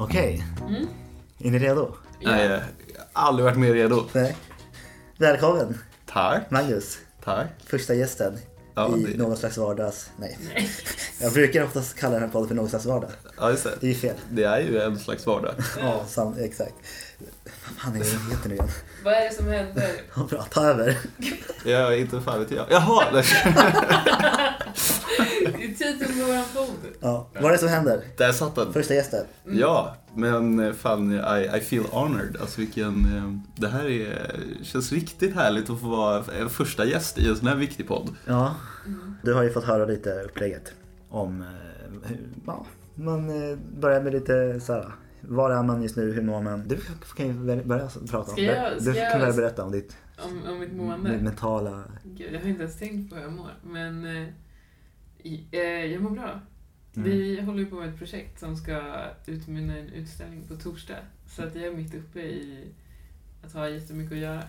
Okej, Mm. är ni redo? Nej, jag har aldrig varit mer redo. Nej. Välkommen Tack. Magnus, Tack. första gästen Ja, i det- någon slags vardags... Nej. Jag brukar oftast kalla den här podden för någon slags vardag. Ja, just Det det. är ju fel. Det är ju en slags vardag. Ja, sam, exakt. Vad fan är det heter nu igen? Vad är det som händer? Ja, bra, ta över. Jag inte fan vet jag. Jaha! det- Det titeln på våran podd. Ja, vad är det som händer? Där satt den. Första gästen. Ja, men fan, I, I feel honored. Alltså vilken... eh, Det här är, känns riktigt härligt att få vara första gäst i en sån här viktig podd. Ja, du har ju fått höra lite upplägget om... eh, hur, ja, man eh, börjar med lite så här. Var är man just nu? Hur mår man? Du kan ju börja prata om jag- Du kan börja berätta om ditt Om, om mitt mående. mentala... Gud, jag har inte ens tänkt på hur jag mår. Men jag mår bra. Mm. Vi håller på med ett projekt som ska utmynna i en utställning på torsdag. Så att jag är mitt uppe i att ha jättemycket att göra.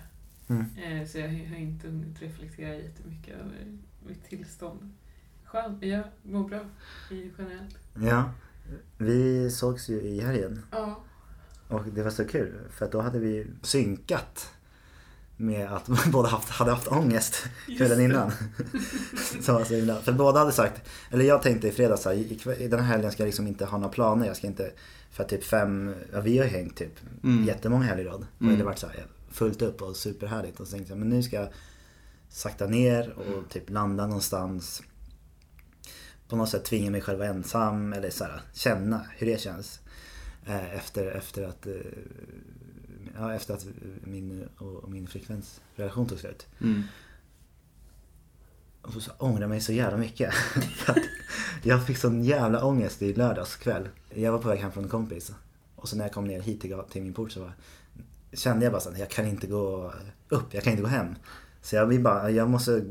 Mm. Eh, så jag har inte hunnit reflektera jättemycket över mitt tillstånd. Skönt, jag mår bra i generellt. Ja, vi sågs ju i helgen Ja. och det var så kul för att då hade vi synkat med att båda haft, hade haft ångest kvällen innan. Så var så himla, för båda hade sagt, eller jag tänkte i fredags så här, i, i den här helgen ska jag liksom inte ha några planer. Jag ska inte, för typ fem, ja, vi har hängt typ Mm. jättemånga helger i rad. Och Mm. det varit så här fullt upp och superhärligt. Och så tänkte jag, men nu ska jag sakta ner och typ landa någonstans. På något sätt tvinga mig själv ensam eller så här, känna hur det känns. Eh, efter, efter att eh, Ja, efter att min och min flickväns relation tog slut. Mm. Och så ångrar jag mig så jävla mycket. För att jag fick sån jävla ångest i lördags kväll. Jag var på väg hem från en kompis. Och så när jag kom ner hit till, till min port så var, kände jag bara att jag kan inte gå upp, jag kan inte gå hem. Så jag vill bara, jag måste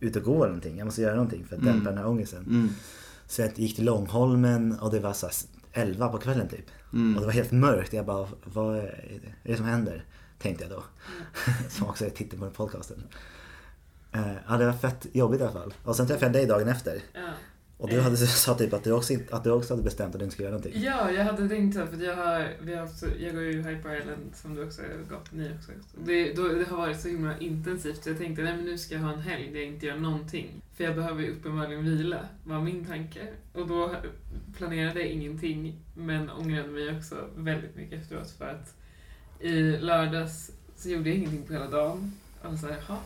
ut och gå eller någonting. Jag måste göra någonting för att Mm. dämpa den här ångesten. Mm. Så jag gick till Långholmen och det var så här 11 på kvällen typ. Mm. Och det var helt mörkt. Jag bara, vad är det som händer? Tänkte jag då. Som också är titeln på den podcasten. Eh, Ja, det var fett jobbigt i alla fall. Och sen träffade jag dig dagen efter. Ja. Och du hade sa typ att du också, att du också hade bestämt att du inte skulle göra någonting. Ja, jag hade tänkt så, för jag har, vi har haft, jag går ju Hyper Island som du också har gått, ni också. Det, då, det har varit så himla intensivt så jag tänkte nej men nu ska jag ha en helg där jag inte gör någonting. För jag behöver ju uppenbarligen vila, var min tanke. Och då planerade jag ingenting, men ångrade mig också väldigt mycket efteråt för att i lördags så gjorde jag ingenting på hela dagen. Och så här, jaha,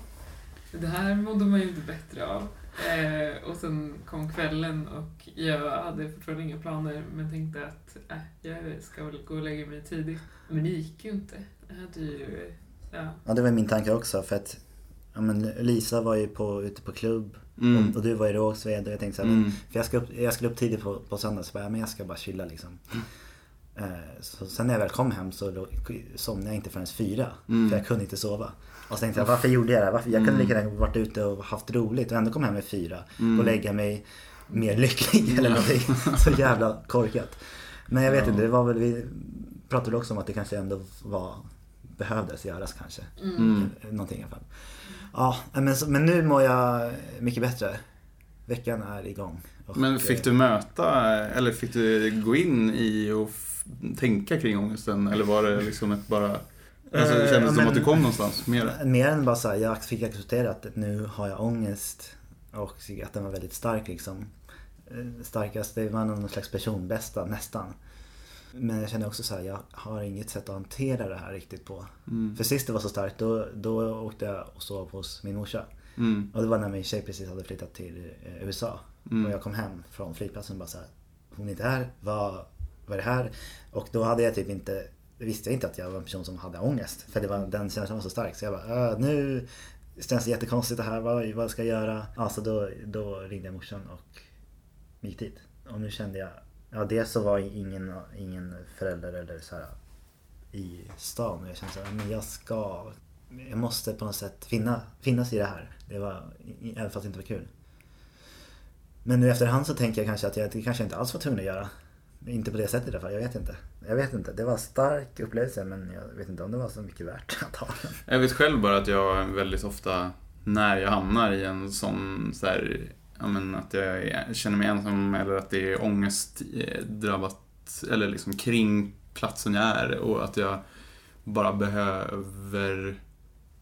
det här mådde man ju inte bättre av. Eh, och sen kom kvällen och jag hade fortfarande inga planer men tänkte att äh, jag ska väl gå och lägga mig tidigt. Men det gick ju inte. Jag hade ju... Ja. Ja, det var min tanke också för att ja, men Lisa var ju på, ute på klubb Mm. och, och du var i Rågsved och jag tänkte så här, Mm. för jag ska, upp, jag skulle upp tidigt på, på söndag så bara, ja, men jag ska bara chilla liksom. Eh, så sen när jag väl kom hem så somnade jag inte förrän fyra. Mm. För jag kunde inte sova. Och så tänkte jag, varför gjorde jag det här? Varför? Jag kunde lika gärna varit ute och haft roligt och ändå kom hem med fyra. Mm. Och lägga mig mer lycklig eller någonting. Så jävla korkat. Men jag vet inte, det var väl, vi pratade också om att det kanske ändå var, behövdes göras kanske. Mm. Någonting i alla fall. Ja, men, så- men nu mår jag mycket bättre. Veckan är igång. Men fick eh, du möta, eller fick du gå in i och tänka kring ångesten? Eller var det liksom ett bara... Alltså det Eh, kändes ja, som att du kom någonstans med det? Mer än bara såhär, jag fick acceptera att nu har jag ångest. Och att den var väldigt stark liksom. Eh, Starkast, det var någon slags personbästa nästan. Men jag kände också så här, jag har inget sätt att hantera det här riktigt på. Mm. För sist det var så starkt, då, då åkte jag och sov hos min morsa. Mm. Och det var när min tjej precis hade flyttat till eh, USA. Mm. Och jag kom hem från flygplatsen och bara så här, hon är inte här, vad, vad är det här? Och då hade jag typ inte, visste jag inte att jag var en person som hade ångest. För det var, den känslan var så stark. Så jag bara, "Äh, nu känns det jättekonstigt det här, vad, vad ska jag göra? Alltså då, då ringde jag morsan och gick dit. Och nu kände jag, ja dels så var ingen, ingen förälder eller så här i stan. Och jag kände så här, men jag ska, jag måste på något sätt finna, finnas i det här. Det var, även fast det inte var kul. Men nu efterhand så tänker jag kanske att jag det kanske inte alls var tvungen att göra. Inte på det sättet i alla fall, jag vet inte. Jag vet inte, det var en stark upplevelse men jag vet inte om det var så mycket värt att ha den. Jag vet själv bara att jag väldigt ofta, när jag hamnar i en sån så här, ja men att jag känner mig ensam eller att det är ångestdrabbat eh, drabbat, eller liksom kring platsen jag är och att jag bara behöver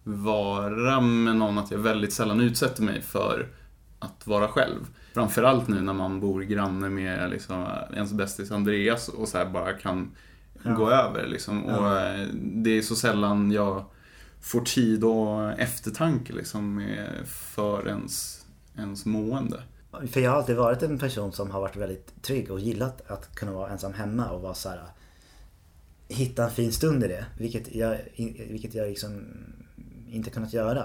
vara med någon, att jag väldigt sällan utsätter mig för att vara själv. Framförallt nu när man bor granne med liksom, ens bästis Andreas och så här bara kan Ja. gå över. Liksom. Och eh, det är så sällan jag får tid och eftertanke liksom, för ens, ens mående. För jag har alltid varit en person som har varit väldigt trygg och gillat att kunna vara ensam hemma och vara så här. Hitta en fin stund i det. Vilket jag, vilket jag liksom inte kunnat göra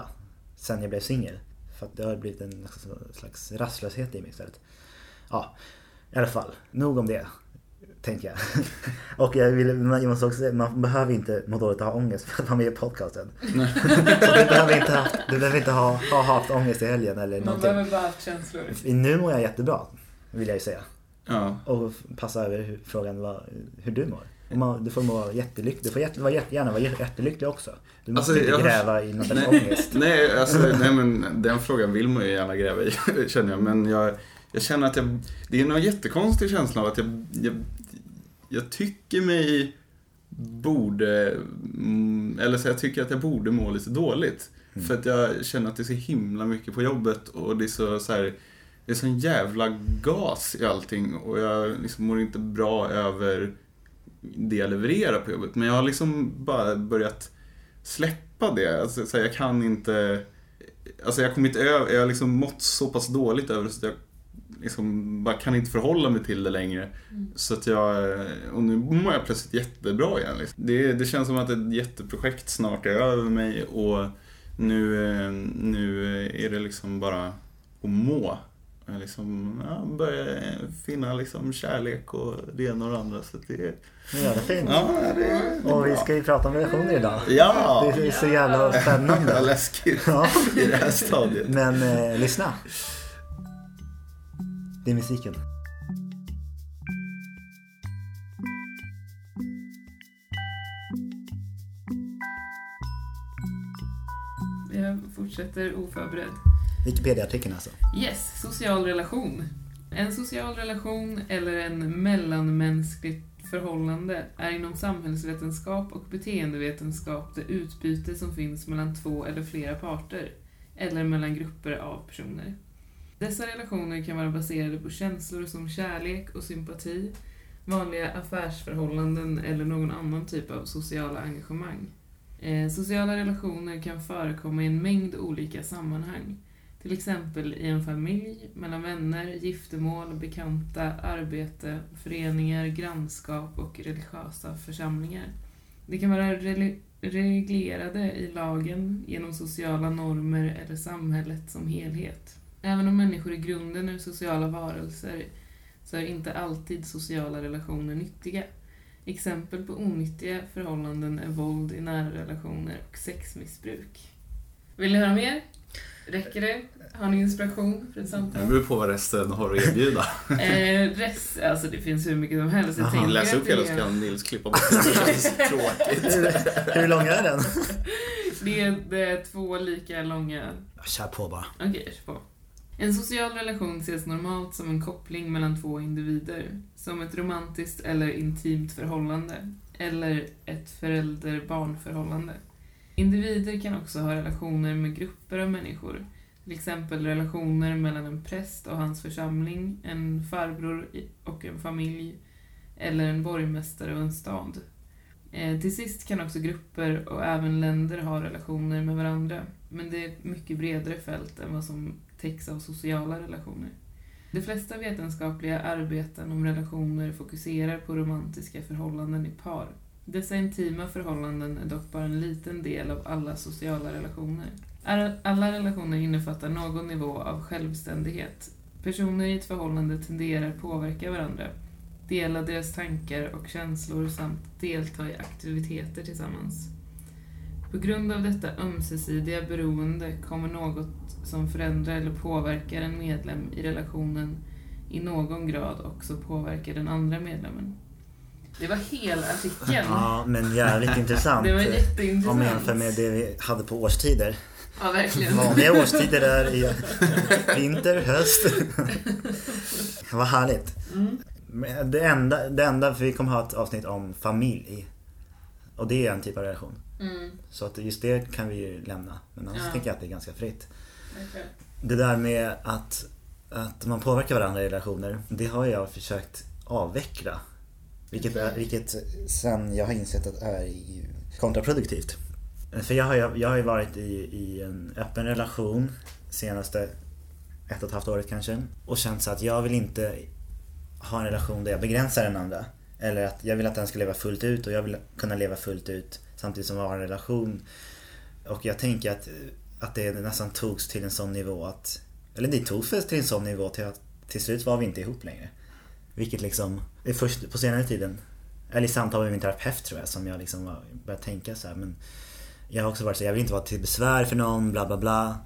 sen jag blev singel. För att det har blivit en slags rastlöshet i mig istället. Ja, i alla fall. Nog om det. Tänker jag. Och jag, vill, man, jag måste också säga, man behöver inte må dåligt och ha ångest för att vara med i podcasten. Så du behöver inte, ha, du behöver inte ha, ha haft ångest i helgen eller Man någonting. behöver bara haft känslor. Nu mår jag jättebra, vill jag ju säga. Ja. Och passa över hur, frågan vad, hur du mår. Man, du får må jättelycklig. Du får jätte, vara jätte, gärna vara jättelycklig också. Du måste Alltså, inte jag- gräva i någon slags Nej, ångest. nej, alltså, nej, men den frågan vill man ju gärna gräva i, känner jag. Men jag, jag känner att jag, det är någon jättekonstig känsla av att jag, jag, jag tycker mig borde, mm, eller så jag tycker att jag borde må lite dåligt. Mm. För att jag känner att det är så himla mycket på jobbet och det är så, så här, det är sån jävla gas i allting och jag liksom mår inte bra över det jag levererar på jobbet. Men jag har liksom bara börjat släppa det. Alltså, så här, jag kan inte... Alltså jag har kommit över, jag har liksom mått så pass dåligt över det så att jag liksom bara kan inte förhålla mig till det längre. Så att jag, och nu mår jag plötsligt jättebra igen. Liksom. Det, det känns som att ett jätteprojekt snart är över mig och nu, eh, nu är det liksom bara att må. Jag liksom, ja, börja finna liksom kärlek och det ena och det andra. Så det, Ja, det är fint. ja, det Och vi ska ju prata om relationer idag. Ja! Det är så jävla spännande. läskigt Ja. i det här stadiet. Men eh, lyssna. Det är musiken. Jag fortsätter oförberedd. Wikipedia-artikeln alltså. Yes, social relation. En social relation eller en mellanmänskligt förhållande är inom samhällsvetenskap och beteendevetenskap det utbyte som finns mellan två eller flera parter, eller mellan grupper av personer. Dessa relationer kan vara baserade på känslor som kärlek och sympati, vanliga affärsförhållanden eller någon annan typ av sociala engagemang. Eh, sociala relationer kan förekomma i en mängd olika sammanhang. Till exempel i en familj, mellan vänner, giftermål, bekanta, arbete, föreningar, grannskap och religiösa församlingar. Det kan vara reglerade i lagen genom sociala normer eller samhället som helhet. Även om människor i grunden är sociala varelser så är inte alltid sociala relationer nyttiga. Exempel på onyttiga förhållanden är våld i nära relationer och sexmissbruk. Vill ni höra mer? Räcker det? Har ni inspiration för ett Det samtal? beror på vad resten har att erbjuda. Eh, rest, alltså det finns hur mycket som helst. Jag tänker Läs att upp det hela så kan Nils klippa bort det. Det känns tråkigt. Hur, hur lång är den? Det är, det är två lika långa... Ja, Kör på bara. Okej, kör på. En social relation ses normalt som en koppling mellan två individer. Som ett romantiskt eller intimt förhållande. Eller ett förälder-barn-förhållande. Individer kan också ha relationer med grupper av människor. Till exempel relationer mellan en präst och hans församling, en farbror och en familj, eller en borgmästare och en stad. Eh, till sist kan också grupper och även länder ha relationer med varandra, men det är ett mycket bredare fält än vad som täcks av sociala relationer. De flesta vetenskapliga arbeten om relationer fokuserar på romantiska förhållanden i par. Dessa intima förhållanden är dock bara en liten del av alla sociala relationer. Alla- relationer innefattar någon nivå av självständighet. Personer i ett förhållande tenderar påverka varandra, dela deras tankar och känslor samt delta i aktiviteter tillsammans. På grund av detta ömsesidiga beroende kommer något som förändrar eller påverkar en medlem i relationen i någon grad också påverka den andra medlemmen. Det var hela artikeln. Ja, men jävligt intressant. Det var Om man jätteintressant. jämför med det vi hade på årstider. Ja, verkligen. Vanliga årstider är i vinter, höst. Vad härligt. Mm. Men det enda, det enda, för vi kommer ha ett avsnitt om familj. Och det är en typ av relation. Mm, Så att just det kan vi ju lämna. Men annars Ja. tänker jag att det är ganska fritt. okej. Det där med att, att man påverkar varandra i relationer, det har jag försökt avveckla. Vilket, är, vilket sen jag har insett att är kontraproduktivt. För jag har, ju- jag har ju varit i, i en öppen relation senaste ett och ett halvt året kanske. Och känt så att jag vill inte ha en relation där jag begränsar den andra. Eller att jag vill att den ska leva fullt ut och jag vill kunna leva fullt ut samtidigt som jag har en relation. Och jag tänker att, att det nästan togs till en sån nivå att... Eller det togs till en sån nivå till att till slut var vi inte ihop längre. Vilket liksom, först på senare tiden, eller i samtal med min terapeut tror jag, som jag liksom var- började tänka så här. Men jag har också varit så jag vill inte vara till besvär för någon, bla bla bla.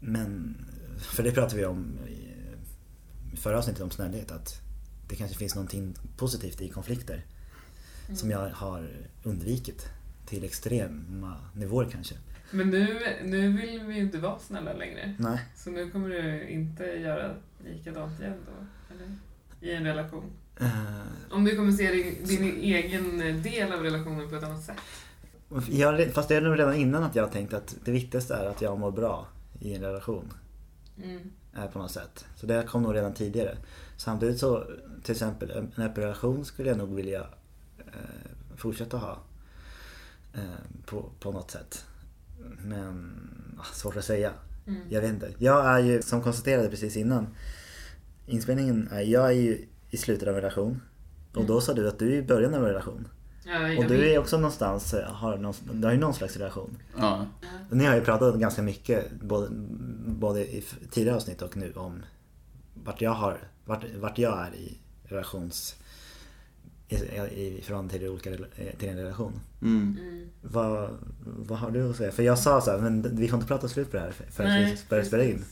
Men, för det pratade vi om i förra avsnittet om snällhet, att det kanske finns någonting positivt i konflikter. Som jag har undvikit till extrema nivåer kanske. Men nu, nu vill vi ju inte vara snälla längre. Nej. Så nu kommer du inte göra likadant igen då? Eller? I en relation? Eh, Om du kommer se din, din egen del av relationen på ett annat sätt? Jag, fast det är nog redan innan att jag har tänkt att det viktigaste är att jag mår bra i en relation. Mm. Är på något sätt. Så det kom nog redan tidigare. Samtidigt så, till exempel en en öppen relation skulle jag nog vilja eh, fortsätta ha. Eh, på, på något sätt. Men, ah, svårt att säga. Mm. Jag vet inte. Jag är ju, som konstaterade precis innan inspelningen, är, jag är ju i slutet av en relation. Och då sa du att du är i början av en relation. Ja, Och du är också någonstans, eh, har, någon, du har ju någon slags relation. Ja. Ni har ju pratat ganska mycket, både, både i tidigare avsnitt och nu, om vart jag, har, vart, vart jag är i relations... I, i förhållande till, olika, eh, till en relation. Mm. Mm. Vad, vad har du att säga? För jag sa så här, men vi får inte prata slut på det här för, för att Nej, vi börjar spela in.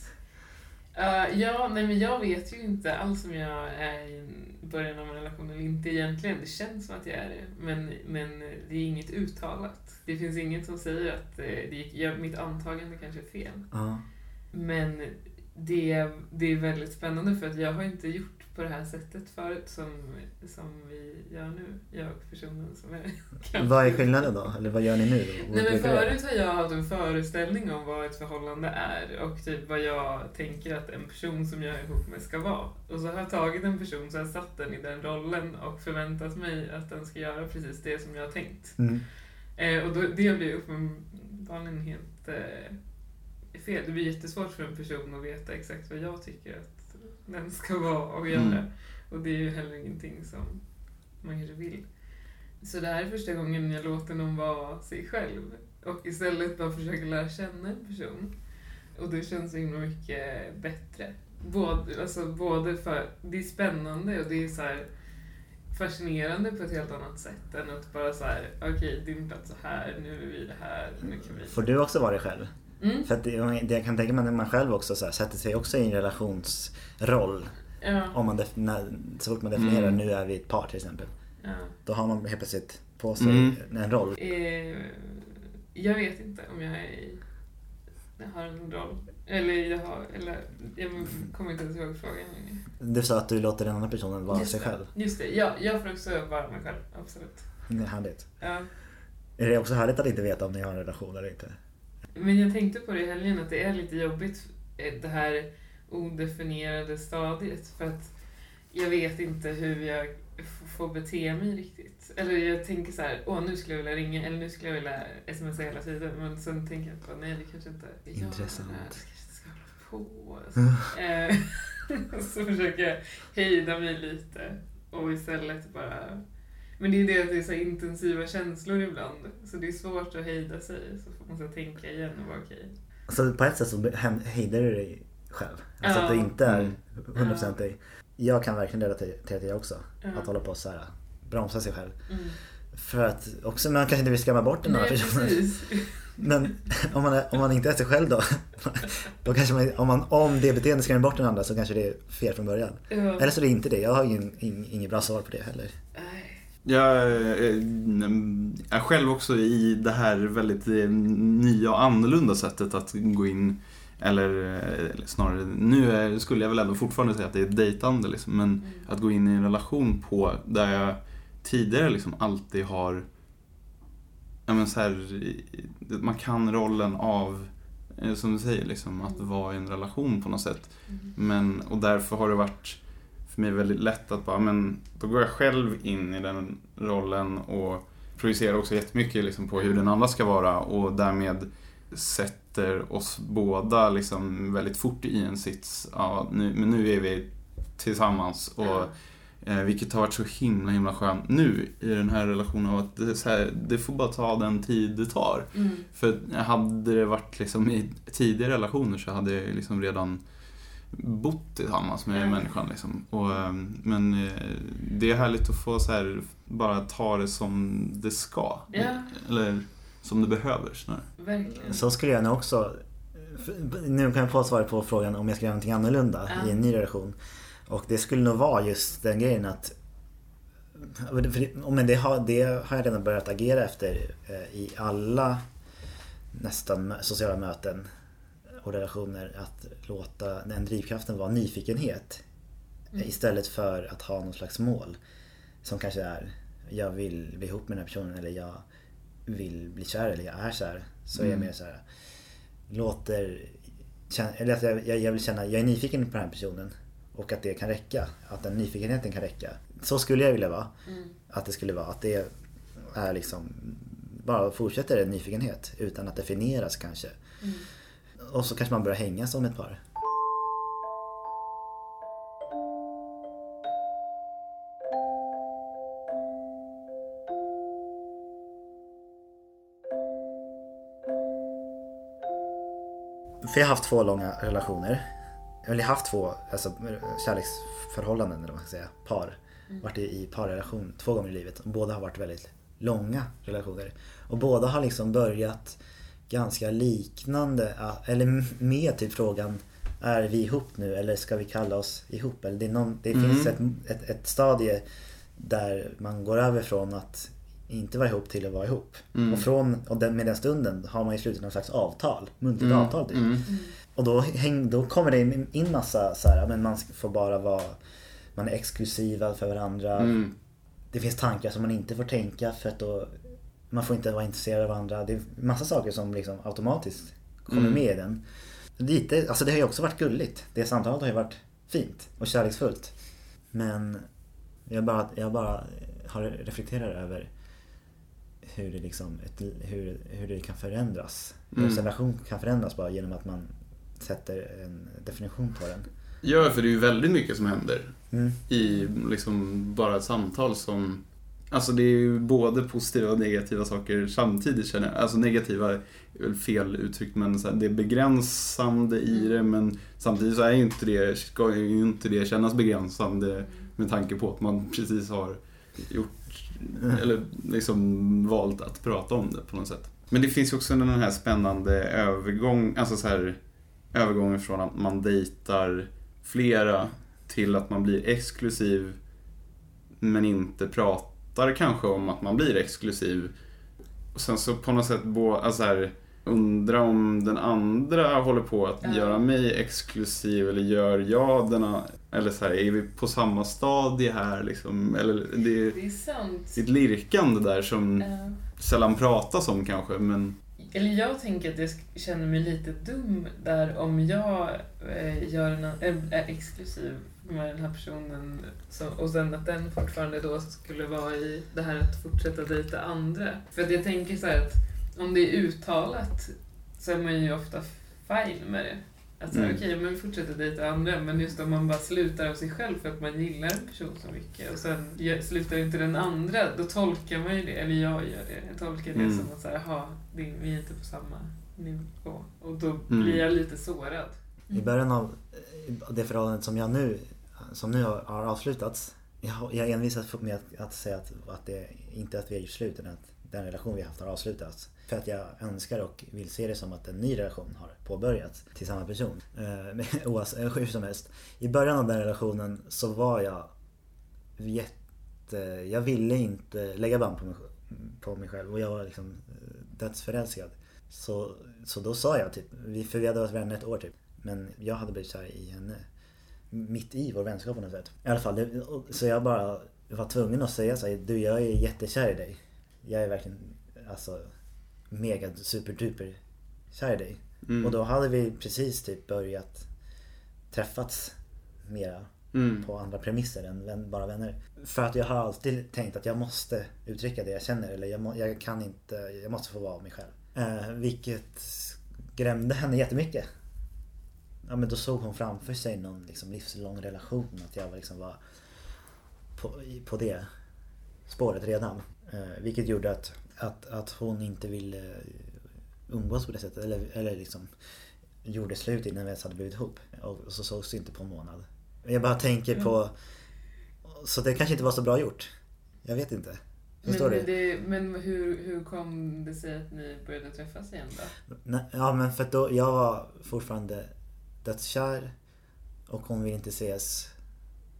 Uh, ja, nej men jag vet ju inte alls om jag är i början av en relation eller inte egentligen. Det känns som att jag är det. Men, men det är inget uttalat. Det finns inget som säger att eh, det gick, ja, mitt antagande kanske är fel. Ja. Men det, det är väldigt spännande för att jag har inte gjort på det här sättet förut som, som vi gör nu. Jag och personen som är Vad är skillnaden då? Eller vad gör ni nu? Då? Nej men förut har jag haft en föreställning om vad ett förhållande är och typ vad jag tänker att en person som jag är ihop med ska vara. Och så har jag tagit en person så har jag satt den i den rollen och förväntat mig att den ska göra precis det som jag har tänkt. Mm. Eh, och då, det blir uppenbarligen helt eh, fel. Det blir jättesvårt för en person att veta exakt vad jag tycker att den ska vara och göra. Mm. Och det är ju heller ingenting som man kanske vill. Så det här är första gången jag låter någon vara sig själv och istället bara försöker lära känna en person. Och det känns så himla mycket bättre. Både, alltså både för det är spännande och det är så fascinerande på ett helt annat sätt än att bara så här, okej din plats är här, nu är vi det här, nu kan vi... Får du också vara dig själv? Mm. För att det, det jag kan tänka mig när man själv också så här, sätter sig också i en relationsroll. Ja, Om man när, så fort man definierar Mm. nu är vi ett par till exempel. ja. Då har man helt plötsligt på sig Mm. en roll. Eh, jag vet inte om jag är jag har en roll. Eller jag har, eller jag kommer inte ens ihåg frågan längre. Du sa att du låter den andra personen vara Just sig det. själv. Just det, ja, jag får också vara mig själv, absolut. Det är härligt. Ja. Är det också härligt att inte veta om ni har en relation eller inte? Men jag tänkte på det i helgen att det är lite jobbigt eh, det här odefinierade stadiet för att jag vet inte hur jag får bete mig riktigt. Eller jag tänker så här, åh nu skulle jag vilja ringa eller nu skulle jag vilja smsa hela tiden men sen tänker jag på nej det kanske inte Intressant. här, det kanske inte ska hålla på. Alltså. Eh, så försöker jag hejda mig lite och istället bara men det är ju det att det är så intensiva känslor ibland. Så det är svårt att hejda sig. Så får man så tänka igen och vara okej. Så på ett sätt så hejdar du dig själv. Alltså att Ja. du inte är Mm. 100% dig. Jag kan verkligen relatera till det också. Ja. Att hålla på och så här, bromsa sig själv. Mm. För att också, man kanske inte vill skrämma bort den andra personen. precis. Men om man, är, om man inte är sig själv då. då kanske man, om, man, om det beteendet skrämmer bort den andra så kanske det är fel från början. Ja. Eller så är det inte det. Jag har ju ing- ing- inget bra svar på det heller. Jag eh, är själv också i det här väldigt eh, nya och annorlunda sättet att gå in eller, eller snarare, nu är, skulle jag väl ändå fortfarande säga att det är dejtande liksom, men Mm. att gå in i en relation på där jag tidigare liksom alltid har ja, men så här, man kan rollen av, eh, som du säger, liksom, att vara i en relation på något sätt. Mm. Men, och därför har det varit för mig väldigt lätt att bara, men då går jag själv in i den rollen och projicerar också jättemycket liksom på hur den andra ska vara och därmed sätter oss båda liksom väldigt fort i en sits. Ja, nu, men nu är vi tillsammans och. Eh, vilket har varit så himla himla skönt nu i den här relationen av att det, här, det får bara ta den tid det tar. Mm. För hade det varit liksom i tidigare relationer så hade jag liksom redan bott tillsammans med Mm. människan. Liksom. Och, eh, men eh, det är härligt att få så här, bara ta det som det ska. Ja. Eller som det behöver snarare. Verkligen. Så skulle jag nog också... Nu kan jag få svaret på frågan om jag ska göra någonting annorlunda Ja. i en ny relation. Och det skulle nog vara just den grejen att... Men det har, det har jag redan börjat agera efter eh, i alla nästan sociala möten och relationer. Att låta den drivkraften vara nyfikenhet. Mm. Istället för att ha någon slags mål. Som kanske är jag vill bli ihop med den här personen eller jag vill bli kär eller jag är kär. Så är jag Mm. mer så här. Låter... Eller att jag, jag jag vill känna, jag är nyfiken på den här personen. Och att det kan räcka. Att den nyfikenheten kan räcka. Så skulle jag vilja vara. Mm. Att det skulle vara. Att det är liksom bara fortsätter en nyfikenhet utan att definieras kanske. Mm. Och så kanske man börjar hänga som ett par. För jag har haft två långa relationer. Eller jag har haft två alltså, kärleksförhållanden eller vad man ska säga. Par. Varit i, i parrelation två gånger i livet. Och båda har varit väldigt långa relationer. Och båda har liksom börjat ganska liknande. Eller med typ frågan Är vi ihop nu eller ska vi kalla oss ihop? Eller det någon, det Mm. finns ett, ett, ett stadie där man går över från att inte vara ihop till att vara ihop. Mm. Och, från, och den, med den stunden har man ju slutit någon slags avtal. Muntligt Mm, avtal typ. mm. Och då, häng, då kommer det in in massa så här, men man får bara vara Man är exklusiva för varandra. Mm. Det finns tankar som man inte får tänka för att då Man får inte vara intresserad av varandra. Det är massa saker som liksom automatiskt kommer Mm. med i den. Lite, alltså det har ju också varit gulligt. Det samtalet har ju varit fint och kärleksfullt. Men jag bara, jag bara har reflekterat över hur det, liksom, ett, hur, hur det kan förändras. Hur Mm. en relation kan förändras bara genom att man sätter en definition på den. Ja, för det är ju väldigt mycket som händer Mm. i liksom bara ett samtal som... Alltså det är ju både positiva och negativa saker samtidigt känner jag. Alltså negativa är väl fel uttryckt men så här, det är begränsande i det men samtidigt så är ju inte det, ska ju inte det kännas begränsande med tanke på att man precis har gjort, eller liksom valt att prata om det på något sätt. Men det finns ju också den här spännande övergång, alltså så här övergången från att man dejtar flera till att man blir exklusiv men inte pratar kanske om att man blir exklusiv. Och sen så på något sätt bo, alltså här, undra om den andra håller på att Ja. göra mig exklusiv eller gör jag denna, eller så här, är vi på samma stadie här liksom? Eller det är, Det är sant. ett lirkande där som Ja. sällan pratas om kanske men eller jag tänker att jag känner mig lite dum där om jag eh, gör en, är, är exklusiv med den här personen så, och sen att den fortfarande då skulle vara i det här att fortsätta dejta andra. För att jag tänker så här att om det är uttalat så är man ju ofta fine med det. Att säga, Mm. okej, men vi fortsätter dejta andra, men just om man bara slutar av sig själv för att man gillar en person så mycket och sen slutar inte den andra, då tolkar man ju det, eller jag gör det, jag tolkar det Mm. som att säga, jaha, det- vi är inte på samma nivå. Och då Mm. blir jag lite sårad. I början av eh, det förhållandet som jag nu som nu har har avslutats. Jag, har- jag envisas med att, att säga att, att det inte att vi är gjort slut utan att den relation vi har haft har avslutats. För att jag önskar och vill se det som att en ny relation har påbörjats till samma person. Eh, Oavsett, eh, hur som helst. I början av den relationen så var jag jätte... Jag ville inte lägga band på mig, på mig själv och jag var liksom eh, dödsförälskad. Så, så då sa jag typ, för vi hade varit vänner ett år typ. Men jag hade blivit kär i henne. Mitt i vår vänskap på något sätt. I alla fall, det, så jag bara var tvungen att säga så här, du jag är jättekär i dig. Jag är verkligen, alltså, mega superduper kär i dig. Mm. Och då hade vi precis typ börjat träffats mera Mm. på andra premisser än vän, bara vänner. För att jag har alltid tänkt att jag måste uttrycka det jag känner eller jag, må, jag kan inte, jag måste få vara mig själv. Eh, vilket skrämde henne jättemycket. Ja men då såg hon framför sig någon liksom livslång relation, att jag liksom var på, på det spåret redan. Eh, vilket gjorde att, att, att hon inte ville umgås på det sättet eller, eller liksom gjorde slut innan vi ens hade blivit ihop. Och så sågs det inte på en månad. Jag bara tänker på... Så det kanske inte var så bra gjort. Jag vet inte. Förstår men, det, men hur, hur kom det sig att ni började träffas igen då? Nej, Ja men för att då, jag var fortfarande dödskär. Och hon vill inte ses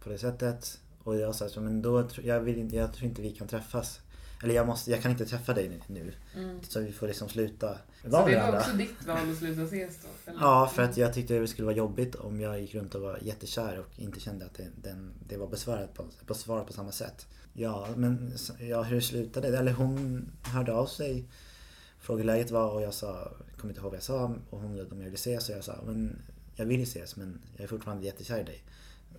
på det sättet. Och jag sa så men då, jag, vill jag tror inte vi kan träffas. Eller jag, måste, jag kan inte träffa dig nu. Mm. Så vi får liksom sluta Så vara det med var varandra. också ditt val att sluta ses då? eller? Ja, för att jag tyckte det skulle vara jobbigt om jag gick runt och var jättekär och inte kände att det, den, det var besvarat på, besvarat på samma sätt. Ja, men ja, hur slutade det? Eller hon hörde av sig, frågade läget var och jag sa, jag kommer inte ihåg vad jag sa och hon undrade om jag ville ses och jag sa, men jag vill ses men jag är fortfarande jättekär i dig.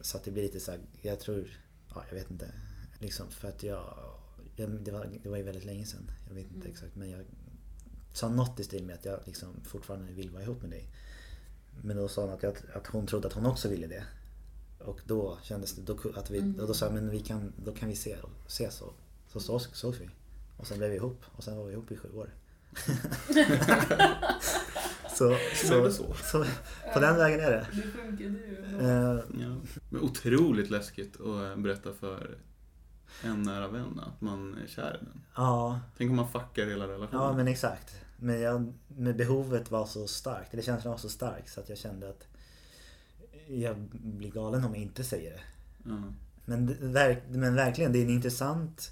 Så att det blir lite så här, jag tror, ja jag vet inte. Liksom för att jag det, var, det var ju väldigt länge sedan. Jag vet inte Mm. exakt men jag sa något i stil med att jag liksom fortfarande vill vara ihop med dig. Men då sa hon att, jag, att hon trodde att hon också ville det. Och då kändes det, då, att vi, Mm. och då sa jag men vi kan, då kan vi se, ses och så sågs, sågs vi. Och sen blev vi ihop och sen var vi ihop i sju år. så, så, så. så på den vägen är det. Det funkade ju. Eh, Ja. Men otroligt läskigt att berätta för en nära vän att man är kär i den. ja, Tänk om man fuckar hela relationen. ja men exakt. Men, jag, men behovet var så starkt, eller känslan var så stark så att jag kände att jag blir galen om jag inte säger det. Ja. Men, verk, men verkligen, det är en intressant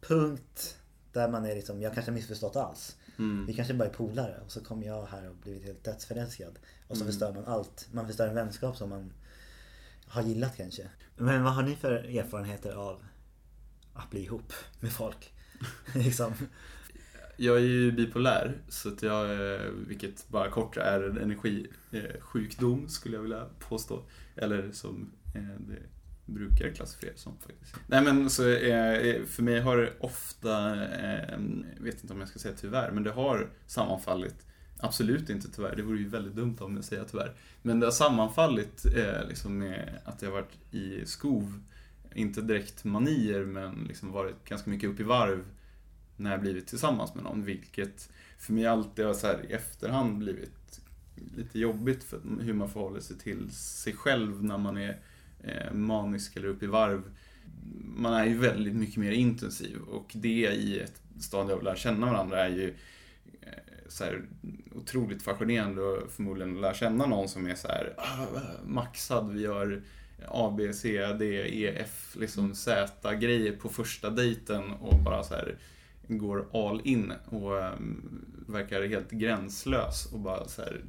punkt där man är liksom, jag kanske har missförstått alls. Mm. Vi kanske bara är polare och så kommer jag här och blivit helt dödsförälskad. Och så Mm. förstör man allt. Man förstör en vänskap som man har gillat kanske. Men vad har ni för erfarenheter av att bli ihop med folk? liksom. Jag är ju bipolär, så att jag, eh, vilket bara kort är en energisjukdom eh, skulle jag vilja påstå. Eller som eh, det brukar klassificeras som faktiskt. Nej men så för mig har det ofta, jag vet inte om jag ska säga tyvärr, men det har sammanfallit Absolut inte tyvärr, det vore ju väldigt dumt om jag säger tyvärr. Men det har sammanfallit liksom med att jag varit i skov, inte direkt manier men liksom varit ganska mycket upp i varv när jag blivit tillsammans med någon, vilket för mig alltid har så här i efterhand blivit lite jobbigt för hur man förhåller sig till sig själv när man är eh, manisk eller upp i varv. Man är ju väldigt mycket mer intensiv och det i ett stadie av att lära känna varandra är ju eh, så här, otroligt fascinerande och förmodligen lära känna någon som är så här ah, maxad, vi gör A, B, C, D, E, F, liksom Z grejer på första dejten och bara så här går all in och um, verkar helt gränslös och bara så här,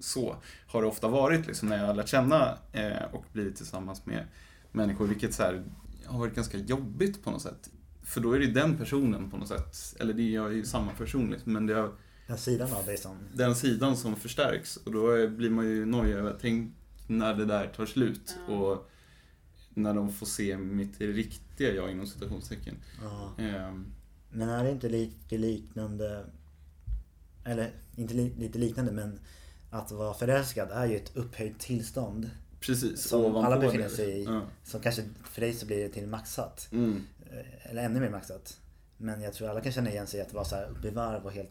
så har det ofta varit liksom när jag har lärt känna eh, och blivit tillsammans med människor, vilket så här, har varit ganska jobbigt på något sätt. För då är det den personen på något sätt, eller det är jag ju samma person liksom, men det är Den sidan av dig som... den sidan som förstärks och då blir man ju nojig över, tänk när det där tar slut Ja. och när de får se mitt riktiga jag inom citationstecken. Ja. Ehm, Men är det inte lite liknande... Eller inte li, lite liknande men att vara förälskad är ju ett upphöjt tillstånd. precis, Som ovanpå alla befinner det. sig i. Ja. Som kanske för dig så blir det till maxat. Mm. Eh, Eller ännu mer maxat. Men jag tror alla kan känna igen sig i att vara så här uppe i varv och helt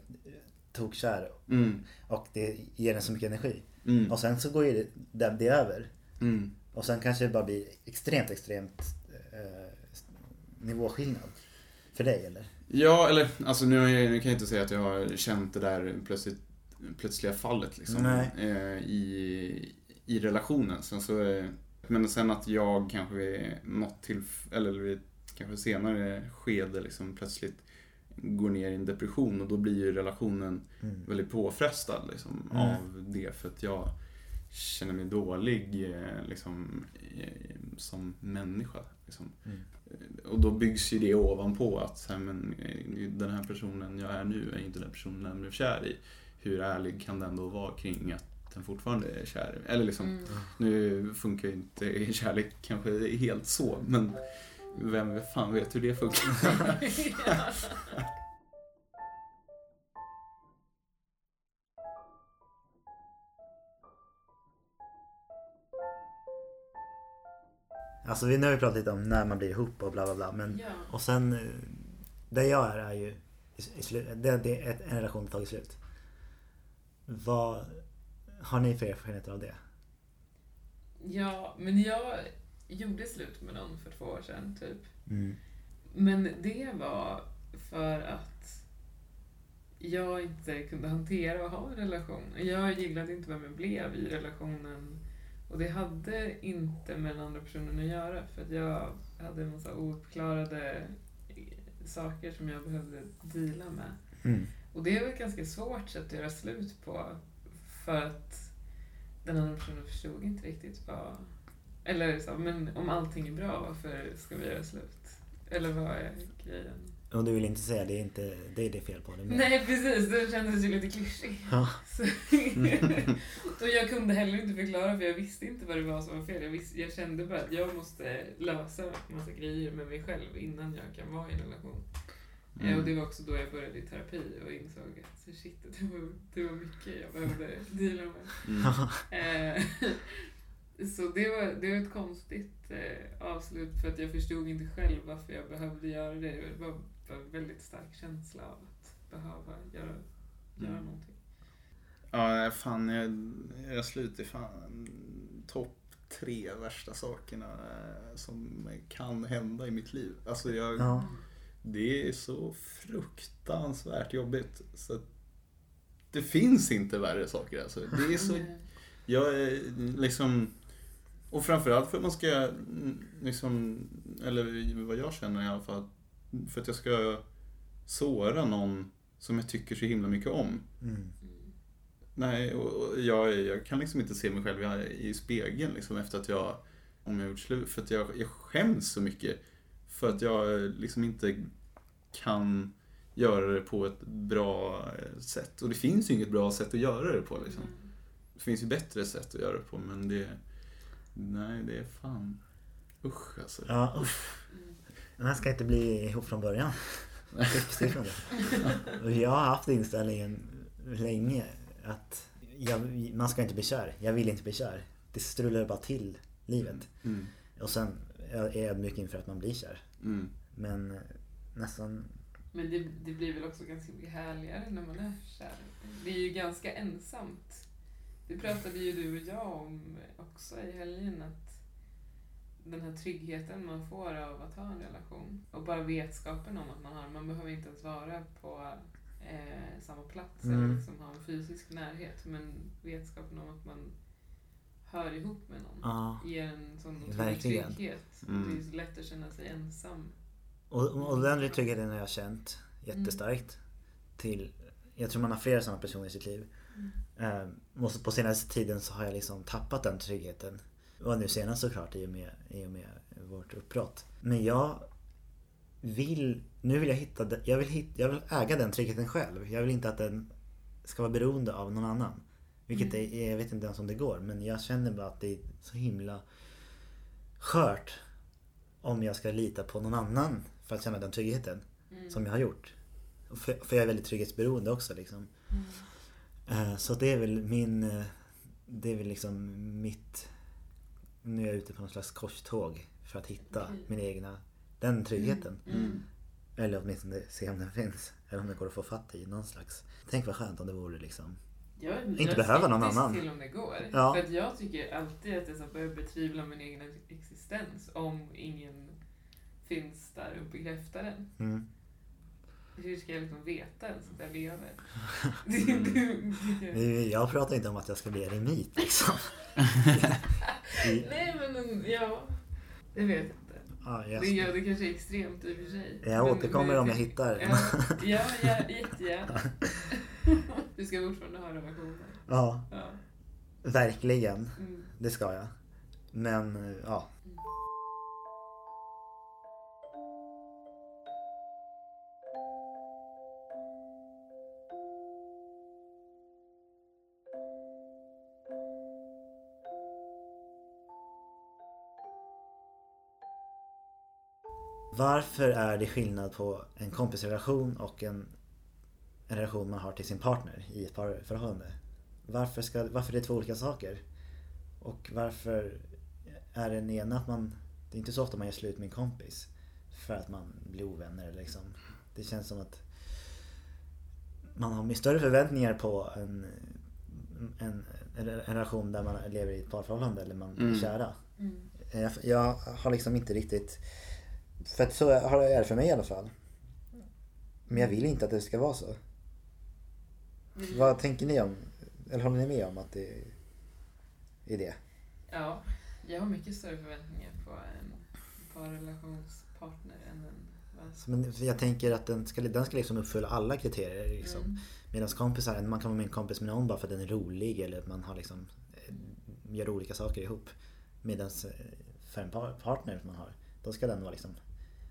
tokkär. Mm. Och det ger en så mycket energi. Mm. Och sen så går ju det, det, över. Mm. Och sen kanske det bara blir extremt, extremt eh, nivåskillnad. För dig eller? Ja, eller alltså nu, jag, nu kan jag inte säga att jag har känt det där plötsligt, plötsliga fallet liksom. Eh, i, I relationen. Sen så, eh, men sen att jag kanske vid något till, eller vid kanske senare skede liksom plötsligt går ner i en depression och då blir ju relationen Mm. väldigt påfrestad liksom, Mm. av det för att jag känner mig dålig eh, liksom, eh, som människa. Liksom. Mm. Eh, Och då byggs ju det ovanpå att så här, men, den här personen jag är nu är inte den personen jag blev kär i. Hur ärlig kan den då vara kring att den fortfarande är kär? Eller liksom, Mm. nu funkar ju inte kärlek kanske helt så, men vem fan vet hur det funkar? Alltså vi, nu har vi pratat lite om när man blir ihop och bla bla bla. Men, ja. och sen, eh, där jag är är ju i, i slu, det, det är ett, en relation som tagit slut. Vad har ni för erfarenheter av det? Ja, men jag gjorde slut med någon för två år sedan, typ. Mm. Men det var för att jag inte kunde hantera att ha en relation. Jag gillade inte vem jag blev i relationen. Och det hade inte med den andra personen att göra. För att jag hade en massa ouppklarade saker som jag behövde deala med. Mm. Och det är ett ganska svårt sätt att göra slut på. För att den andra personen förstod inte riktigt vad... Eller så, men om allting är bra, varför ska vi göra slut? Eller vad är grejen? Och du vill inte säga det är inte det är det fel på det. Men... Nej precis, det kändes ju lite klyschig. Ja. Så, och jag kunde heller inte förklara för jag visste inte vad det var som var fel. Jag, visste, jag kände bara att jag måste lösa massa grejer med mig själv innan jag kan vara i en relation. Eh, Mm. Och det var också då jag började i terapi och insåg att så shit, det var, det var mycket jag behövde deala med. Mm. Eh, Så det var, det var ett konstigt eh, avslut för att jag förstod inte själv varför jag behövde göra det. Det var bara en väldigt stark känsla av att behöva göra, göra Mm. någonting. Ja, fan, jag, jag slutar fan topp tre värsta sakerna eh, som kan hända i mitt liv. Alltså jag, Ja. det är så fruktansvärt jobbigt. Så det finns inte värre saker alltså. Det är så, jag är liksom, och framförallt för att man ska, mm, liksom, eller vad jag känner i alla fall, för att jag ska såra någon som jag tycker så himla mycket om. Mm. Nej, och jag, jag kan liksom inte se mig själv i, spegeln liksom efter att jag, om jag gjort slut, för att jag, jag skäms så mycket. För att jag liksom inte kan göra det på ett bra sätt. Och det finns ju inget bra sätt att göra det på liksom. Mm. Det finns ju bättre sätt att göra det på, men det, nej det är fan, usch alltså. Ja, usch. Mm. Den här ska inte bli ihop från början. Jag har haft inställningen länge att jag, man ska inte bli kär. Jag vill inte bli kär. Det strular bara till livet. Mm. Och sen är jag ödmjuk inför att man blir kär. Mm. Men eh, nästan... Men det, det blir väl också ganska mycket härligare när man är kär. Det är ju ganska ensamt. Det pratade ju du och jag om också i helgen. Att den här tryggheten man får av att ha en relation. Och bara vetskapen om att man har Man behöver inte ens vara på eh, samma plats eller Mm. liksom ha en fysisk närhet. Men vetskapen om att man hör ihop med någon Ja. ger en sån otrolig trygghet. Mm. Det är så lätt att känna sig ensam. Och, och den tryggheten har jag känt jättestarkt. Till, jag tror man har flera sådana personer i sitt liv. Mm. Eh, och på senaste tiden så har jag liksom tappat den tryggheten. Och nu senast såklart i och med, i och med vårt uppbrott. Men jag vill, nu vill jag hitta, jag vill, hitta, jag vill äga den tryggheten själv. Jag vill inte att den ska vara beroende av någon annan. Vilket Mm. är, jag vet inte ens om det går men jag känner bara att det är så himla skört om jag ska lita på någon annan för att känna den tryggheten Mm. som jag har gjort. För, för jag är väldigt trygghetsberoende också liksom. Mm. Eh, Så det är väl min... eh, Det är väl liksom mitt... Nu är jag ute på någon slags korståg för att hitta Okej. min egna... Den tryggheten. Mm. Eller åtminstone se om den finns. Eller om det går att få fatt i någon slags... Tänk vad skönt om det vore liksom... Jag, Inte jag behöva någon annan. till om det går. Ja. För att jag tycker alltid att jag börjar betvivla min egen existens om ingen finns där och bekräftar den. Mm. Hur ska jag liksom veta ens att jag lever? Det- det- det- Nu, Jag pratar inte om att jag ska bli eremit liksom. Nej men ja, jag vet inte. Ja, Det, jag, är- det kanske är extremt i och för sig. jag Men- återkommer men om jag hittar. Ja, ja, ja jättegärna. Du ska fortfarande ha relationer. Ja, Ja. verkligen. Mm. Det ska jag. Men ja. Varför är det skillnad på en kompisrelation och en, en relation man har till sin partner i ett parförhållande? Varför, ska, varför är det två olika saker? Och varför är den ena att man... Det är inte så ofta man gör slut med en kompis. För att man blir ovänner liksom. Det känns som att man har större förväntningar på en, en, en relation där man lever i ett parförhållande eller man är Mm. kära. Mm. Jag, jag har liksom inte riktigt... För att så har det är det för mig i alla fall. Men jag vill inte att det ska vara så. Vad tänker ni om? Eller håller ni med om att det är det? Ja, jag har mycket större förväntningar på en parrelationspartner än en. Men jag tänker att den ska, den ska liksom uppfylla alla kriterier. Liksom. Mm. Medan kompisar, man kan vara med en kompis med någon bara för att den är rolig eller att man har liksom, eh, gör olika saker ihop. Medan för en par, partner man har, då ska den vara liksom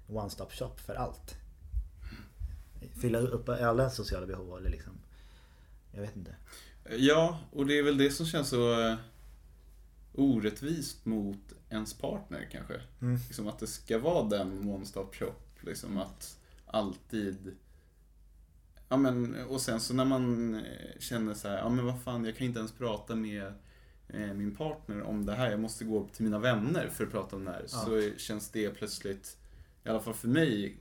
one stop shop för allt. Fylla upp alla sociala behov eller liksom, jag vet inte. Ja, och det är väl det som känns så eh, orättvist mot ens partner kanske. Mm. Liksom att det ska vara den one-stop shop. Liksom att alltid... Ja men, och sen så när man eh, känner så här, ja men vad fan, jag kan inte ens prata med eh, min partner om det här. Jag måste gå till mina vänner för att prata om det här. Ja. Så känns det plötsligt, i alla fall för mig,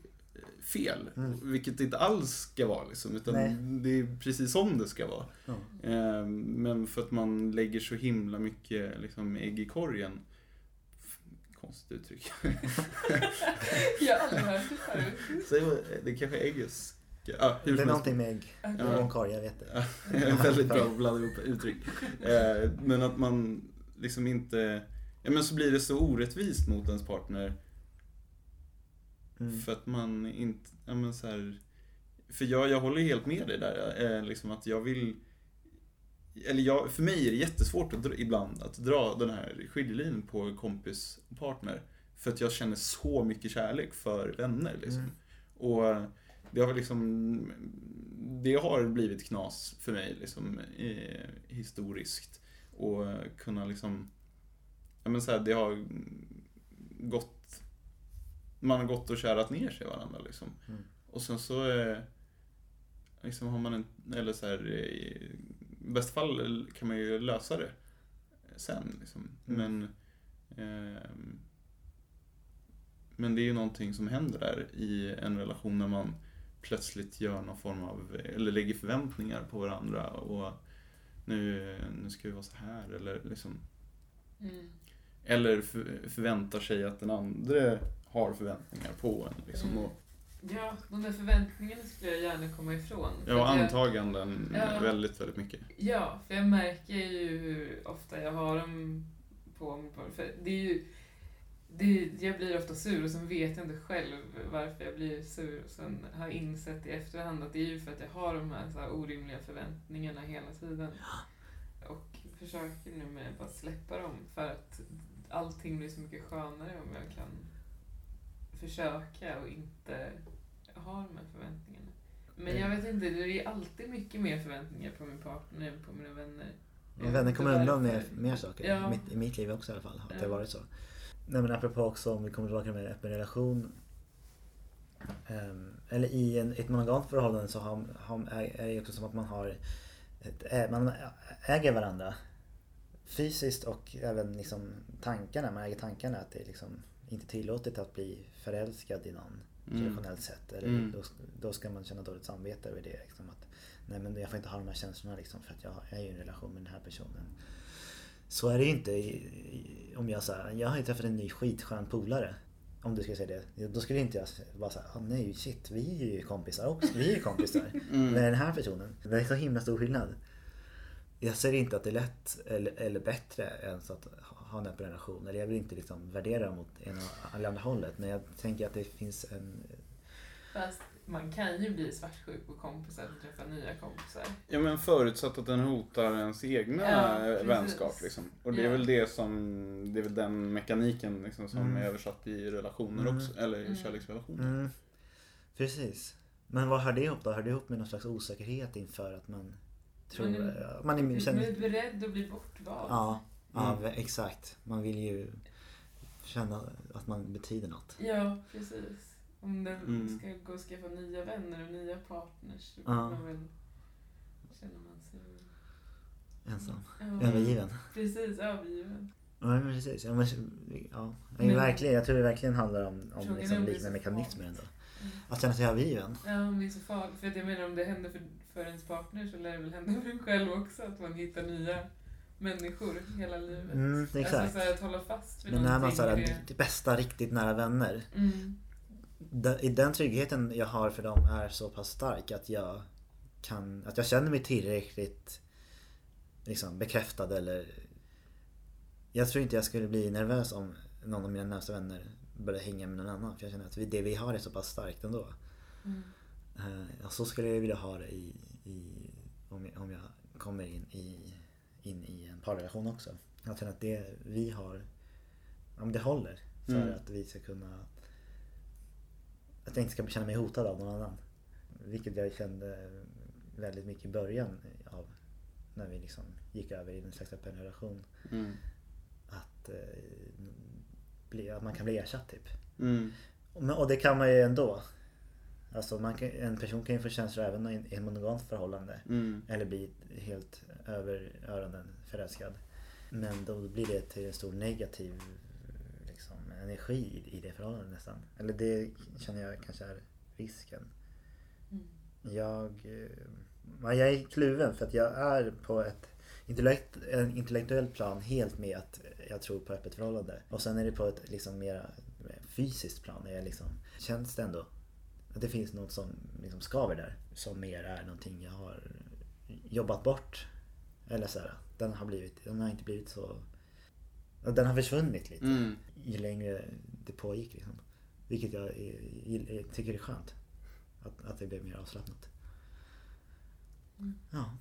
fel. Mm. Vilket det inte alls ska vara liksom. Utan Nej. det är precis som det ska vara. Ja. Eh, Men för att man lägger så himla mycket liksom, ägg i korgen. Konstigt uttryck. Jag har aldrig hört det förut. Så det kanske är äggisk. Ja, hur Det är någonting med ägg Okej. och en korg, jag vet det. Väldigt bra att blanda ihop uttryck. Eh, Men att man liksom inte... Ja men så blir det så orättvist mot ens partner. Mm. För att man inte... Ja men så här, För jag, jag håller helt med dig där. eh, Liksom att jag vill... Eller jag, för mig är det jättesvårt att dra, ibland att dra den här skiljelinjen på kompis och partner. För att jag känner så mycket kärlek för vänner liksom. Mm. Och det har liksom... Det har blivit knas för mig liksom eh, historiskt. Och kunna liksom... Ja men så här, det har gått... Man har gått och kärat ner sig i varandra liksom. Mm. Och sen så... Eh, liksom har man en... Eller så här... eh, I bästa fall kan man ju lösa det sen liksom. Mm. Men... ehm, men det är ju någonting som händer där i en relation när man plötsligt gör någon form av, eller lägger förväntningar på varandra och nu, nu ska vi vara så här eller liksom Mm. Eller för, förväntar sig att den andra har förväntningar på en liksom. Mm. Ja, de där förväntningarna skulle jag gärna komma ifrån. Ja, jag- antaganden Ja. väldigt, väldigt mycket. Ja, för jag märker ju hur ofta jag har dem på mig. på- För det är ju, det, jag blir ofta sur och sen vet jag inte själv varför jag blir sur. Och sen har jag insett i efterhand att det är ju för att jag har de här, så här orimliga förväntningarna hela tiden. Och försöker nu med att bara släppa dem för att allting blir så mycket skönare om jag kan försöka och inte ha de här förväntningarna. Men jag vet inte, det är alltid mycket mer förväntningar på min partner än på mina vänner. Men vänner kommer undan med mer saker. Ja. I, mitt, I mitt liv också i alla fall. Att det har Ja. varit så. Nej men apropå också om vi kommer tillbaka med öppen relation. ehm, eller i en, ett monogamt förhållande så har, har, är det ju också som att man har ett, man äger varandra. Fysiskt och även liksom tankarna. Man äger tankarna. Att det är liksom inte tillåtet att bli förälskad i någon Mm. traditionellt sett. Eller Mm. då, då ska man känna dåligt samvete över det. Liksom, att, nej men jag får inte ha de här känslorna liksom, för att jag är ju i en relation med den här personen. Så är det ju inte i, i, om jag säger jag har ju träffat en ny skitskön polare. Om du skulle säga det. Då skulle inte jag bara säga, oh, nej shit vi är ju kompisar också. Vi är ju kompisar Mm. med den här personen. Det är så himla stor skillnad. jag ser inte att det är lätt eller, eller bättre ens att ha en öppen relation. Eller jag vill inte liksom värdera mot ena eller andra hållet. Men jag tänker att det finns en... Fast man kan ju bli svartsjuk på kompisar och träffa nya kompisar. Ja men förutsatt att den hotar ens egna Ja, vänskap liksom. Och det är Ja. väl det som, det är väl den mekaniken liksom som Mm. är översatt i relationer Mm. också, eller i Mm. kärleksrelationer. Mm, precis. Men vad hör det ihop då? Hör det ihop med någon slags osäkerhet inför att man tror... Man är- man är, Man är beredd att bli bortvald. ja, ja, Mm. exakt. Man vill ju känna att man betyder något. Ja, precis. Om den Mm. ska gå och skaffa nya vänner och nya partners så Ja. man väl, känner man sig... Ensam. Ja, Övergiven. precis, övergiven. Ja, men precis. Ja, men, ja. Men- verkligen, jag tror det verkligen handlar om, om liksom liknande mekanismer ändå. Mm. Att känna sig övergiven. Ja, om det är så farligt. För att jag menar om det händer för, för ens partner så lär det väl hända för en själv också. Att man hittar nya människor hela livet. Mm, Alltså exakt. så här, att hålla fast vid Men när man det bästa riktigt nära vänner. Mm. Den, i den tryggheten jag har för dem är så pass stark att jag kan, att jag känner mig tillräckligt liksom bekräftad eller jag tror inte jag skulle bli nervös om någon av mina närmaste vänner började hänga med någon annan. För jag känner att det vi har är så pass starkt ändå. Mm. Ja, så skulle jag vilja ha det i, i, om, jag, om jag kommer in i, in i en parrelation också. Jag känner att det vi har, men det håller för Mm. att vi ska kunna att jag inte ska känna mig hotad av någon annan. Vilket jag kände väldigt mycket i början av när vi liksom gick över i en slags öppen relation. Mm. Att, eh, bli, att man kan bli ersatt typ. Mm. Men- Och det kan man ju ändå. Alltså man kan, en person kan ju få känslor även i ett monogamt förhållande. Mm. Eller bli helt över öronen förälskad. Men då blir det till en stor negativ liksom, energi i- det förhållandet nästan. Eller det känner jag kanske är risken. Mm. Jag, eh, ja, jag är kluven för att jag är på ett intellekt, en intellektuell plan helt med att jag tror på öppet förhållande. Och sen är det på ett liksom mer fysiskt plan. Jag liksom, känns det ändå att det finns något som liksom skaver där. Som mer är någonting jag har jobbat bort. Eller så här, den har blivit, den har inte blivit så... Den har försvunnit lite Mm. ju längre det pågick. Liksom. Vilket jag är, är, tycker är skönt. Att, att det blev mer avslappnat. Mm. Ja.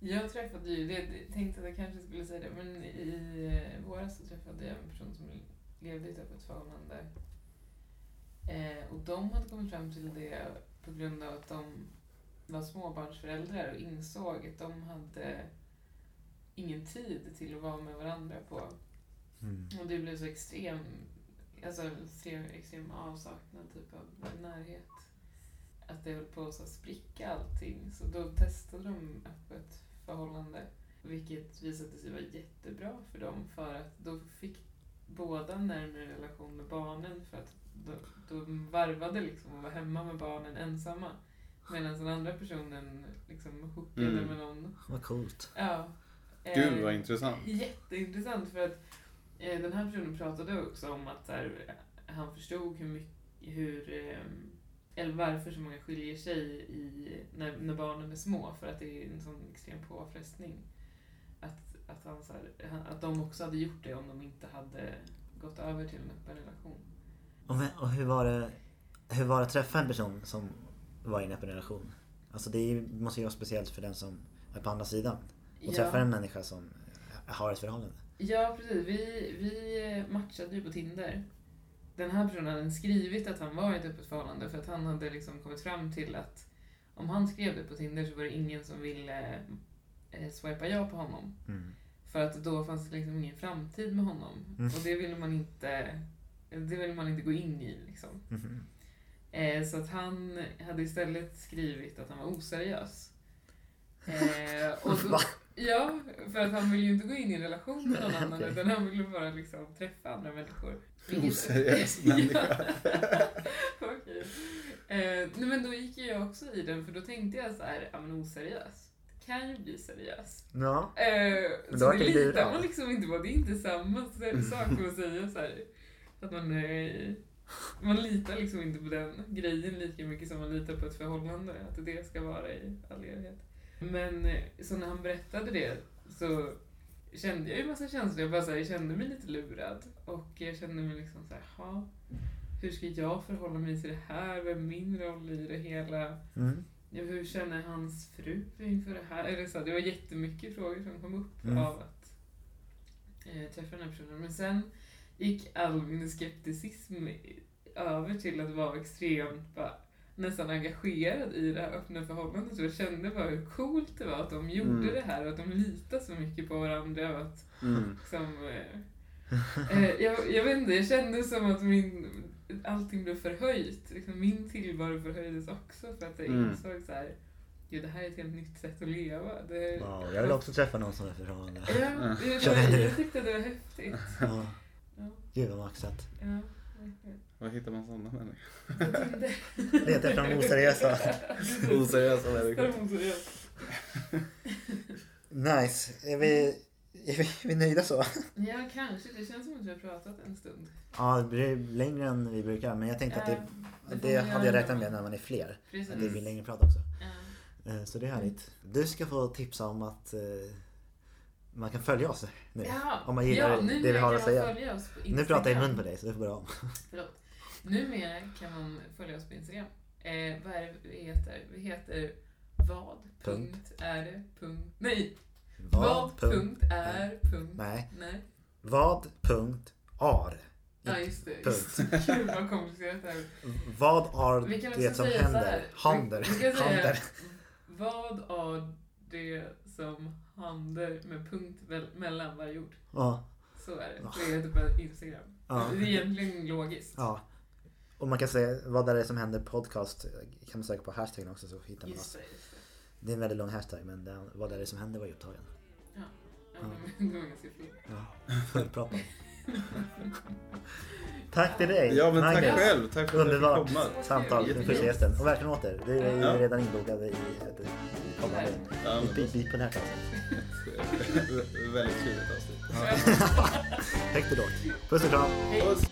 Jag träffade ju, det, tänkte att jag kanske skulle säga det, men i våras så träffade jag en person som levde i ett öppet förhållande. Eh, och de hade kommit fram till det på grund av att de var småbarnsföräldrar och insåg att de hade ingen tid till att vara med varandra på. Mm. Och det blev så extrem, alltså extrem, extrem avsaknad typ av närhet. Att det höll på att spricka allting. Så då testade de öppet förhållande. Vilket visade sig vara jättebra för dem för att då fick båda närmare relation med barnen för att då, då varvade liksom att vara hemma med barnen ensamma. Medan den andra personen liksom hookade Mm. med någon. Vad coolt. Ja. Gud vad Eh, intressant. Jätteintressant för att eh, den här personen pratade också om att här, han förstod hur mycket, hur, eh, eller varför så många skiljer sig i, när, när barnen är små för att det är en sån extrem påfrestning. Att, att, han, så här, att de också hade gjort det om de inte hade gått över till en öppen relation. Och, hur, var det, hur var det att träffa en person som var i en öppen relation? Alltså det måste ju vara speciellt för den som är på andra sidan. Och träffa en människa som har ett förhållande. Ja, precis. Vi, vi matchade ju på Tinder. Den här personen hade skrivit att han var i ett öppet förhållande för att han hade liksom kommit fram till att om han skrev det på Tinder så var det ingen som ville eh, swipa ja på honom. Mm. För att då fanns det liksom ingen framtid med honom. Mm. Och det ville man inte, det ville man inte gå in i liksom. Mhm. Eh, så att han hade istället skrivit att han var oseriös. Eh, och då? Ja, för att han vill ju inte gå in i en relation med någon annan Okej. utan han vill bara liksom träffa andra människor. Oseriös människa. Okej. Eh, nej men då gick jag också i den för då tänkte jag så här, ja men oseriös. Kan ju bli seriös. Ja. Eh, så då det litar man liksom inte på. Det är inte samma sak som att säga så här, att man eh, man litar liksom inte på den grejen lika mycket som man litar på ett förhållande. Att det ska vara i all evighet. Men eh, så när han berättade det så kände jag ju massa känslor. Jag, bara så här, jag kände mig lite lurad. Och jag kände mig liksom så här, "Ha, hur ska jag förhålla mig till det här? Vad är min roll i det hela? Mm. Ja, hur känner hans fru inför det här? Eller så, det var jättemycket frågor som kom upp Mm. av att eh, träffa den här personen. Men sen gick all min skepticism över till att vara extremt bara, nästan engagerad i det här öppna förhållandet. Jag kände bara hur coolt det var att de gjorde Mm. det här och att de litade så mycket på varandra. Och att, Mm. liksom, eh, eh, jag, jag vet inte, jag kände som att min, allting blev förhöjt. Liksom, min tillvaro förhöjdes också för att jag Mm. insåg så här, jo det här är ett helt nytt sätt att leva. Det, Ja, jag vill också träffa någon som är förhållande. Ja, jag, jag, jag tyckte det var häftigt. Ja, Ja, gud vad maxat. ja. Var hittar man sådana människor? Jag tänkte- Leta efter de oseriösa. Oseriösa människor. Nice. Är vi, är vi, är vi nöjda så? Ja, kanske. Det känns som att vi har pratat en stund. Ja, det blir längre än vi brukar. Men jag tänkte att det, Ja, det det hade jag räknat med när man är fler. Precis. Att det blir längre prat också. Ja. Eh, Så det är härligt. Du ska få tipsa om att eh, man kan följa oss nu. Ja, Om man gillar ja, det vi har att säga. Nu pratar jag i mun på dig så du får börja om. Förlåt. Numera kan man följa oss på Instagram. Eh, vad är det vi heter? Vi heter vad Punkt. punkt är det punkt nej Vad vad punkt är punkt Nej. nej Vad punkt ar. ja just det Punkt. Gud vad komplicerat det här Vad kan det som händer? Hander. vad är det som händer med punkt mellan varje ord Ja. så är det Ja. det heter på Instagram Ja. det är egentligen logiskt ja. Och man kan säga vad är det som händer podcast. Kan man söka på hashtaggen också så hittar man just det, just det. Det är en väldigt lång hashtag men den, vad är det som händer var ju upptagen. Ja, men det var ganska fint Ja. Fullproppad. Tack till dig. Ja men tack själv. Tack för att jag Underbart fick komma. samtal med första gästen. Och välkommen åter. Du är ju Ja. redan inbokad i ett kommande Ja, bit på det här. Väldigt trevligt avsnitt. Högt och lågt. Puss och kram. Puss.